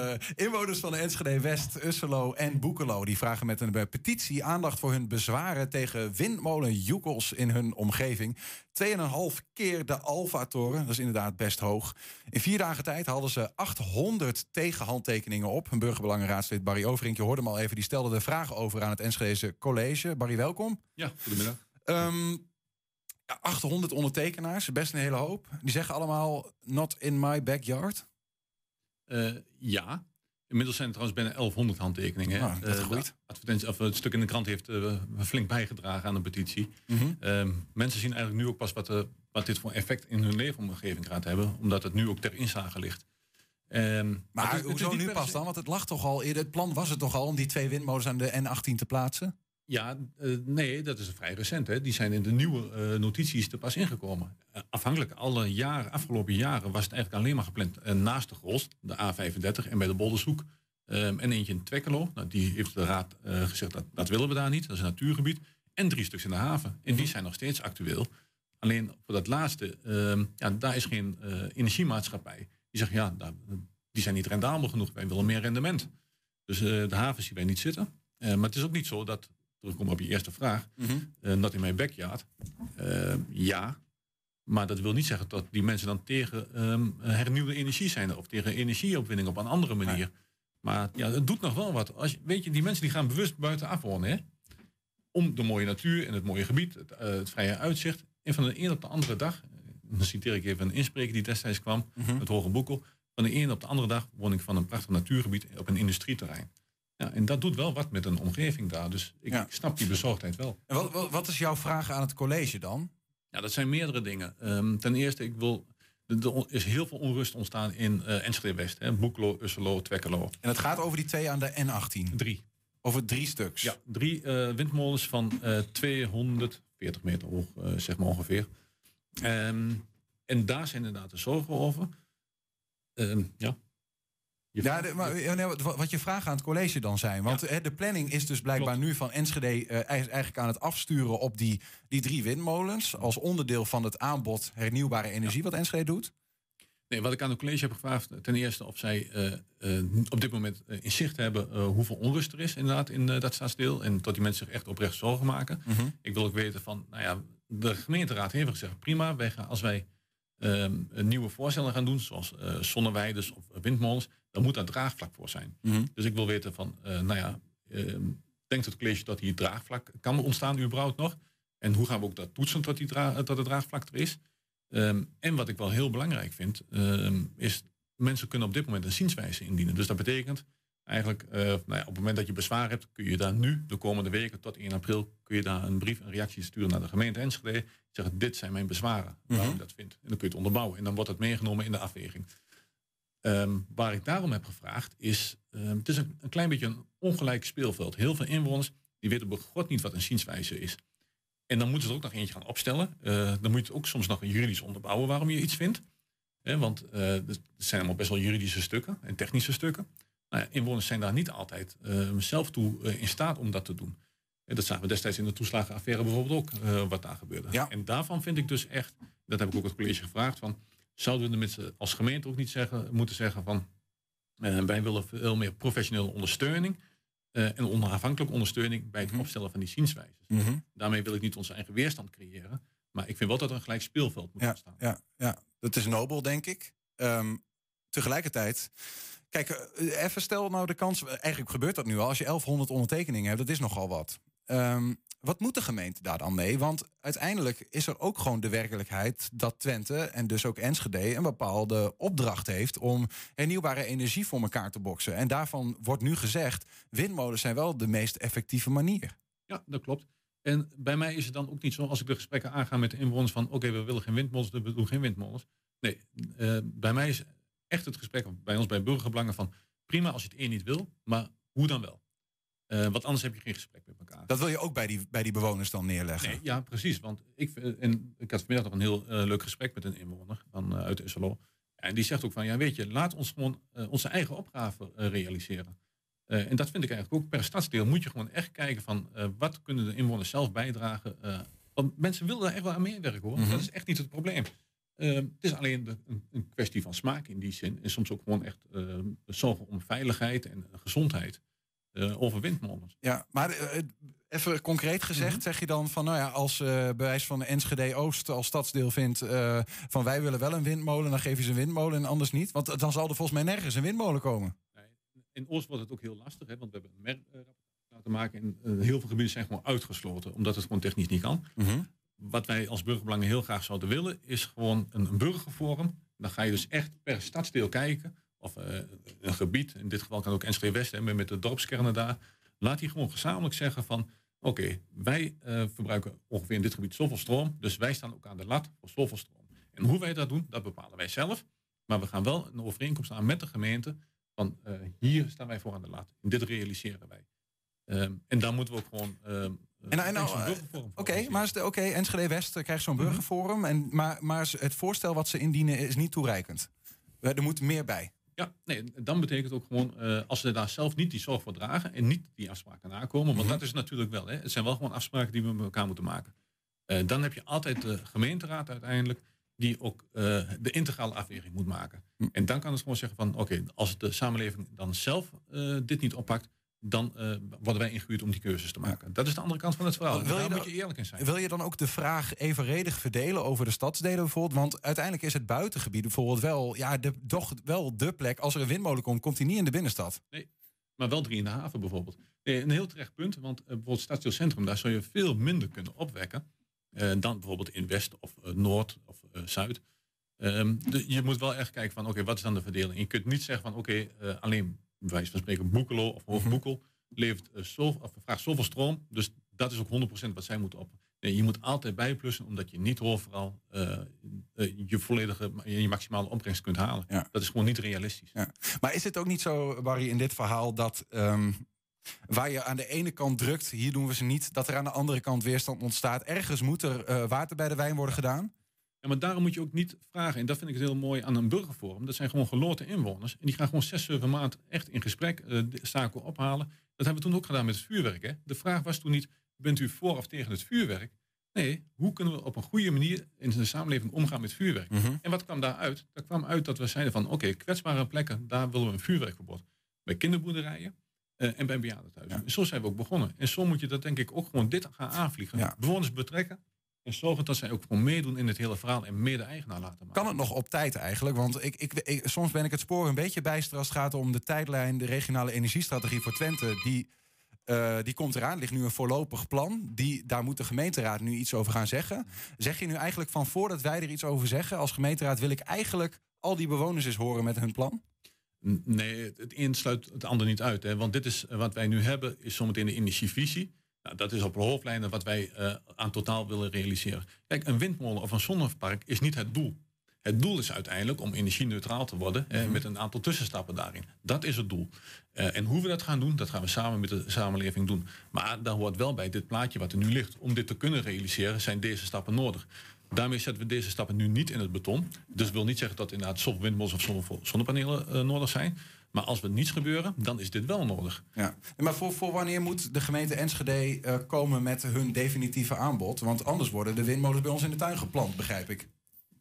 Uh, inwoners van de Enschede West, Usselo en Boekelo... die vragen met een petitie aandacht voor hun bezwaren... tegen windmolenjoekels in hun omgeving. 2,5 keer de Alfa-toren, dat is inderdaad best hoog. In vier dagen tijd hadden ze 800 tegenhandtekeningen op. Een burgerbelangenraadslid Barry Overink, je hoorde hem al even... die stelde de vragen over aan het Enschedese college. Barry, welkom. Ja, goedemiddag. Um, 800 ondertekenaars, best een hele hoop. Die zeggen allemaal not in my backyard. Uh, ja. Inmiddels zijn er trouwens bijna 1100 handtekeningen. Ah, dat uh, advertentie, of het stuk in de krant heeft uh, flink bijgedragen aan de petitie. Mm -hmm. mensen zien eigenlijk nu ook pas wat, wat dit voor effect in hun leefomgeving gaat hebben, omdat het nu ook ter inzage ligt. Um, maar het, hoezo nu pas dan? Want het lag toch al eerder. Het plan was het toch al om die twee windmolens aan de N18 te plaatsen? Ja, uh, nee, dat is vrij recent. Hè. Die zijn in de nieuwe uh, notities te pas ingekomen. Uh, afhankelijk, alle jaren, afgelopen jaren was het eigenlijk alleen maar gepland naast de Gros, de A35 en bij de Boldershoek. Um, en eentje in Twekkelo. Nou, die heeft de raad gezegd dat dat willen we daar niet. Dat is een natuurgebied. En drie stuks in de haven. En die zijn nog steeds actueel. Alleen voor dat laatste, ehm, ja, daar is geen energiemaatschappij. Die zegt ja, daar, die zijn niet rendabel genoeg. Wij willen meer rendement. Dus de haven zien wij niet zitten. maar het is ook niet zo dat terugkomen op je eerste vraag, mm -hmm. dat in mijn backyard. Uh, ja, maar dat wil niet zeggen dat die mensen dan tegen um, hernieuwde energie zijn of tegen energieopwinning op een andere manier. Maar ja, het doet nog wel wat. Als, weet je, die mensen die gaan bewust buitenaf wonen, hè? om de mooie natuur en het mooie gebied, het, uh, het vrije uitzicht. En van de een op de andere dag, dan citeer ik even een inspreker die destijds kwam, mm -hmm. het Hoge Boekel. Van de een op de andere dag woon ik van een prachtig natuurgebied op een industrieterrein. Ja, en dat doet wel wat met een omgeving daar. Dus ik, ik snap die bezorgdheid wel. En wat, wat, wat, is jouw vraag aan het college dan? Ja, dat zijn meerdere dingen. Um, ten eerste, ik wil, er is heel veel onrust ontstaan in uh, Enschede West. Hè? Boekelo, Usselo, Twekkelo. En het gaat over die twee aan de N18? Drie. Over drie stuks? Ja, drie uh, windmolens van uh, 240 meter hoog, zeg maar ongeveer. Um, en daar zijn inderdaad de zorgen over. Um, ja, ja, de, maar wat je vraag aan het college dan zijn. Want ja. de planning is dus blijkbaar nu van Enschede uh, eigenlijk aan het afsturen op die, die drie windmolens. Als onderdeel van het aanbod hernieuwbare energie ja. wat Enschede doet. Nee, wat ik aan het college heb gevraagd, ten eerste of zij uh, uh, op dit moment in zicht hebben hoeveel onrust er is inderdaad in dat staatsdeel. En dat die mensen zich echt oprecht zorgen maken. Mm -hmm. Ik wil ook weten van, nou ja, de gemeenteraad heeft gezegd, prima, wij gaan, als wij um, nieuwe voorstellen gaan doen, zoals zonneweiders of windmolens, dan moet daar draagvlak voor zijn. Mm -hmm. Dus ik wil weten van, uh, nou ja, uh, denkt het college dat hier draagvlak kan ontstaan überhaupt nog? En hoe gaan we ook dat toetsen tot, die het draagvlak er is? Um, en wat ik wel heel belangrijk vind, um, is mensen kunnen op dit moment een zienswijze indienen. Dus dat betekent eigenlijk, uh, nou ja, op het moment dat je bezwaar hebt, kun je daar nu, de komende weken tot 1 april, kun je daar een brief, een reactie sturen naar de gemeente Enschede. Zeggen, dit zijn mijn bezwaren, waarom mm -hmm. ik dat vind. En dan kun je het onderbouwen. En dan wordt het meegenomen in de afweging. Um, waar ik daarom heb gevraagd is, um, het is een, een, klein beetje een ongelijk speelveld. Heel veel inwoners die weten god niet wat een zienswijze is. En dan moeten ze er ook nog eentje gaan opstellen. Uh, dan moet je het ook soms nog juridisch onderbouwen waarom je iets vindt. Eh, want uh, er zijn allemaal best wel juridische stukken en technische stukken. Nou ja, inwoners zijn daar niet altijd uh, zelf toe uh, in staat om dat te doen. En dat zagen we destijds in de toeslagenaffaire bijvoorbeeld ook, wat daar gebeurde. Ja. En daarvan vind ik dus echt, dat heb ik ook het college gevraagd, van zouden we met als gemeente ook niet zeggen, moeten zeggen van wij willen veel meer professionele ondersteuning en onafhankelijke ondersteuning bij het mm-hmm. opstellen van die zienswijzes. Mm -hmm. Daarmee wil ik niet onze eigen weerstand creëren, maar ik vind wel dat er een gelijk speelveld moet ja, ontstaan. Ja, ja, dat is nobel, denk ik. Um, tegelijkertijd Kijk, even stel nou de kans. Eigenlijk gebeurt dat nu al. Als je 1100 ondertekeningen hebt, dat is nogal wat. Um, wat moet de gemeente daar dan mee? Want uiteindelijk is er ook gewoon de werkelijkheid dat Twente en dus ook Enschede een bepaalde opdracht heeft om hernieuwbare energie voor elkaar te boksen. En daarvan wordt nu gezegd: windmolens zijn wel de meest effectieve manier. Ja, dat klopt. En bij mij is het dan ook niet zo, als ik de gesprekken aanga met de inwoners van oké, we willen geen windmolens, we doen geen windmolens. Nee, uh, bij mij is echt het gesprek bij ons bij burgerbelangen van prima als je het één niet wil, maar hoe dan wel? Uh, want anders heb je geen gesprek met elkaar. Dat wil je ook bij die, bij die bewoners dan neerleggen? Nee, ja, precies. Want ik, en ik had vanmiddag nog een heel uh, leuk gesprek met een inwoner van, uh, uit Usselo. En die zegt ook van, ja weet je, laat ons gewoon onze eigen opgave realiseren. en dat vind ik eigenlijk ook. Per stadsdeel moet je gewoon echt kijken van, wat kunnen de inwoners zelf bijdragen. want mensen willen daar echt wel aan meewerken hoor. Mm -hmm. Dat is echt niet het probleem. Het is alleen de, een, een, kwestie van smaak in die zin. En soms ook gewoon echt zorgen om veiligheid en gezondheid uh, over windmolens. Ja, maar uh, even concreet gezegd, mhm. zeg je dan van, nou ja, als bewijs van de Enschede Oost als stadsdeel vindt van wij willen wel een windmolen, dan geef je ze een windmolen en anders niet. Want dan zal er volgens mij nergens een windmolen komen. In Oost wordt het ook heel lastig, hè, want we hebben een merk laten maken en heel veel gebieden zijn gewoon uitgesloten, omdat het gewoon technisch niet kan. Mm wat wij als burgerbelangen heel graag zouden willen, is gewoon een, een burgerforum. Dan ga je dus echt per stadsdeel kijken. Of uh, een gebied, in dit geval kan ook Enschede West hebben met de dorpskernen daar. Laat die gewoon gezamenlijk zeggen van... Oké, wij uh, verbruiken ongeveer in dit gebied zoveel stroom. Dus wij staan ook aan de lat voor zoveel stroom. En hoe wij dat doen, dat bepalen wij zelf. Maar we gaan wel een overeenkomst aan met de gemeente. Van uh, hier staan wij voor aan de lat. En dit realiseren wij. Um, en dan moeten we ook gewoon um, en, en nou, eh, Oké, okay, maar oké, okay, Enschede West krijgt zo'n mhm. burgerforum. En, maar, maar het voorstel wat ze indienen is niet toereikend. Er moet meer bij. Ja, nee, dan betekent ook gewoon, uh, als ze daar zelf niet die zorg voor dragen en niet die afspraken nakomen, want mhm. dat is natuurlijk wel, hè, het zijn wel gewoon afspraken die we met elkaar moeten maken. Uh, dan heb je altijd de gemeenteraad uiteindelijk, die ook uh, de integrale afweging moet maken. Mhm. En dan kan het gewoon zeggen van, oké, als de samenleving dan zelf dit niet oppakt, dan uh, worden wij ingehuurd om die cursus te maken. Dat is de andere kant van het verhaal. Wil je daar moet je eerlijk in zijn. Wil je dan ook de vraag evenredig verdelen over de stadsdelen bijvoorbeeld? Want uiteindelijk is het buitengebied bijvoorbeeld wel, ja, de, toch wel de plek. Als er een windmolen komt, komt hij niet in de binnenstad. Nee, maar wel drie in de haven bijvoorbeeld. Nee, een heel terecht punt, want uh, bijvoorbeeld Stadsdeelcentrum, daar zou je veel minder kunnen opwekken uh, dan bijvoorbeeld in West of Noord of Zuid. Um, je moet wel echt kijken van, oké, wat is dan de verdeling? Je kunt niet zeggen van, oké, alleen wijze van spreken Boekelo of Hoogboekel, mhm. levert uh, zo, of vraagt zoveel stroom. Dus dat is ook 100% wat zij moeten op. Nee, je moet altijd bijplussen, omdat je niet overal uh, je volledige, je maximale opbrengst kunt halen. Ja. Dat is gewoon niet realistisch. Ja. Maar is het ook niet zo, Barry, in dit verhaal dat um, waar je aan de ene kant drukt, hier doen we ze niet, dat er aan de andere kant weerstand ontstaat? Ergens moet er uh, water bij de wijn worden gedaan? Ja, maar daarom moet je ook niet vragen. En dat vind ik heel mooi aan een burgerforum. Dat zijn gewoon geloten inwoners. En die gaan gewoon zes, zeven maanden echt in gesprek uh, zaken ophalen. Dat hebben we toen ook gedaan met het vuurwerk. Hè? De vraag was toen niet, bent u voor of tegen het vuurwerk? Nee, hoe kunnen we op een goede manier in de samenleving omgaan met vuurwerk? Mhm. En wat kwam daaruit? Daar kwam uit dat we zeiden van, oké, kwetsbare plekken, daar willen we een vuurwerkverbod. Bij kinderboerderijen uh, en bij bejaardentehuizen. Ja. Zo zijn we ook begonnen. En zo moet je dat denk ik ook gewoon dit gaan aanvliegen. Bewoners betrekken, en zorgen dat zij ook gewoon meedoen in het hele verhaal en meer de eigenaar laten maken. Kan het nog op tijd eigenlijk? Want ik, ik, soms ben ik het spoor een beetje bijster als het gaat om de tijdlijn, de regionale energiestrategie voor Twente. Die, uh, die komt eraan, ligt nu een voorlopig plan. Die, daar moet de gemeenteraad nu iets over gaan zeggen. Zeg je nu eigenlijk van voordat wij er iets over zeggen, als gemeenteraad wil ik eigenlijk al die bewoners eens horen met hun plan? Nee, het een sluit het ander niet uit. Hè? Want dit is wat wij nu hebben, is zometeen de energievisie. Nou, dat is op hoofdlijnen wat wij uh, aan totaal willen realiseren. Kijk, een windmolen of een zonnepark is niet het doel. Het doel is uiteindelijk om energie-neutraal te worden mm met een aantal tussenstappen daarin. Dat is het doel. Uh, en hoe we dat gaan doen, dat gaan we samen met de samenleving doen. Maar daar hoort wel bij dit plaatje wat er nu ligt. Om dit te kunnen realiseren zijn deze stappen nodig. Daarmee zetten we deze stappen nu niet in het beton. Dus dat wil niet zeggen dat inderdaad windmolens of zonnepanelen uh, nodig zijn. Maar als er niets gebeuren, dan is dit wel nodig. Ja. Maar voor, voor wanneer moet de gemeente Enschede uh, komen met hun definitieve aanbod? Want anders worden de windmolens bij ons in de tuin geplant, begrijp ik.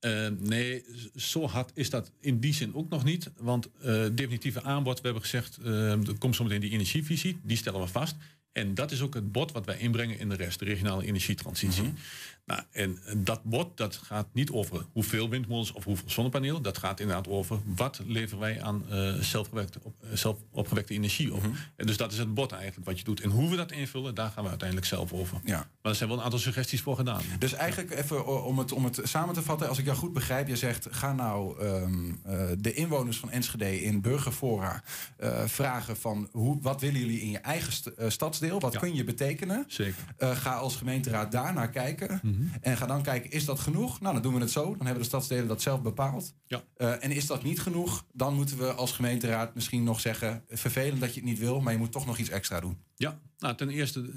Uh, nee, zo hard is dat in die zin ook nog niet. Want uh, definitieve aanbod, we hebben gezegd, er komt zometeen die energievisie, die stellen we vast. En dat is ook het bod wat wij inbrengen in de rest, de regionale energietransitie. Mm nou, en dat bod dat gaat niet over hoeveel windmolens of hoeveel zonnepanelen. Dat gaat inderdaad over wat leveren wij aan uh, zelfopgewekte, op, uh, zelfopgewekte energie op. Mhm. En dus dat is het bod eigenlijk wat je doet. En hoe we dat invullen, daar gaan we uiteindelijk zelf over. Ja. Maar er zijn wel een aantal suggesties voor gedaan. Dus eigenlijk even om het, om het samen te vatten. Als ik jou goed begrijp, je zegt ga nou um, uh, de inwoners van Enschede in burgerfora vragen van hoe, wat willen jullie in je eigen st stadsdeel? Wat kun je betekenen? Zeker. ga als gemeenteraad daarnaar kijken. Mhm. Mhm. En ga dan kijken, is dat genoeg? Nou, dan doen we het zo. Dan hebben de stadsdelen dat zelf bepaald. Ja. Uh, en is dat niet genoeg? Dan moeten we als gemeenteraad misschien nog zeggen... vervelend dat je het niet wil, maar je moet toch nog iets extra doen. Ja, nou ten eerste...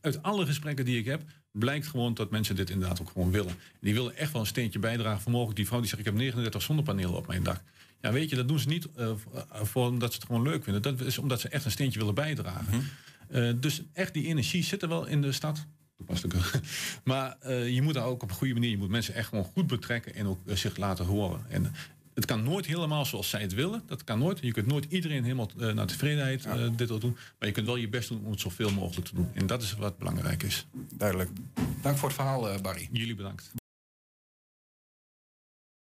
Uit alle gesprekken die ik heb, blijkt gewoon dat mensen dit inderdaad ook gewoon willen. Die willen echt wel een steentje bijdragen. Voor mogelijk die vrouw die zegt, ik heb 39 zonnepanelen op mijn dak. Ja, weet je, dat doen ze niet uh, voor omdat ze het gewoon leuk vinden. Dat is omdat ze echt een steentje willen bijdragen. Mhm. uh, dus echt die energie zit er wel in de stad. Maar uh, je moet daar ook op een goede manier, je moet mensen echt gewoon goed betrekken en ook uh, zich laten horen. En het kan nooit helemaal zoals zij het willen. Dat kan nooit. Je kunt nooit iedereen helemaal uh, naar tevredenheid dit doen. Maar je kunt wel je best doen om het zoveel mogelijk te doen. En dat is wat belangrijk is. Duidelijk. Dank voor het verhaal, Barry. Jullie bedankt.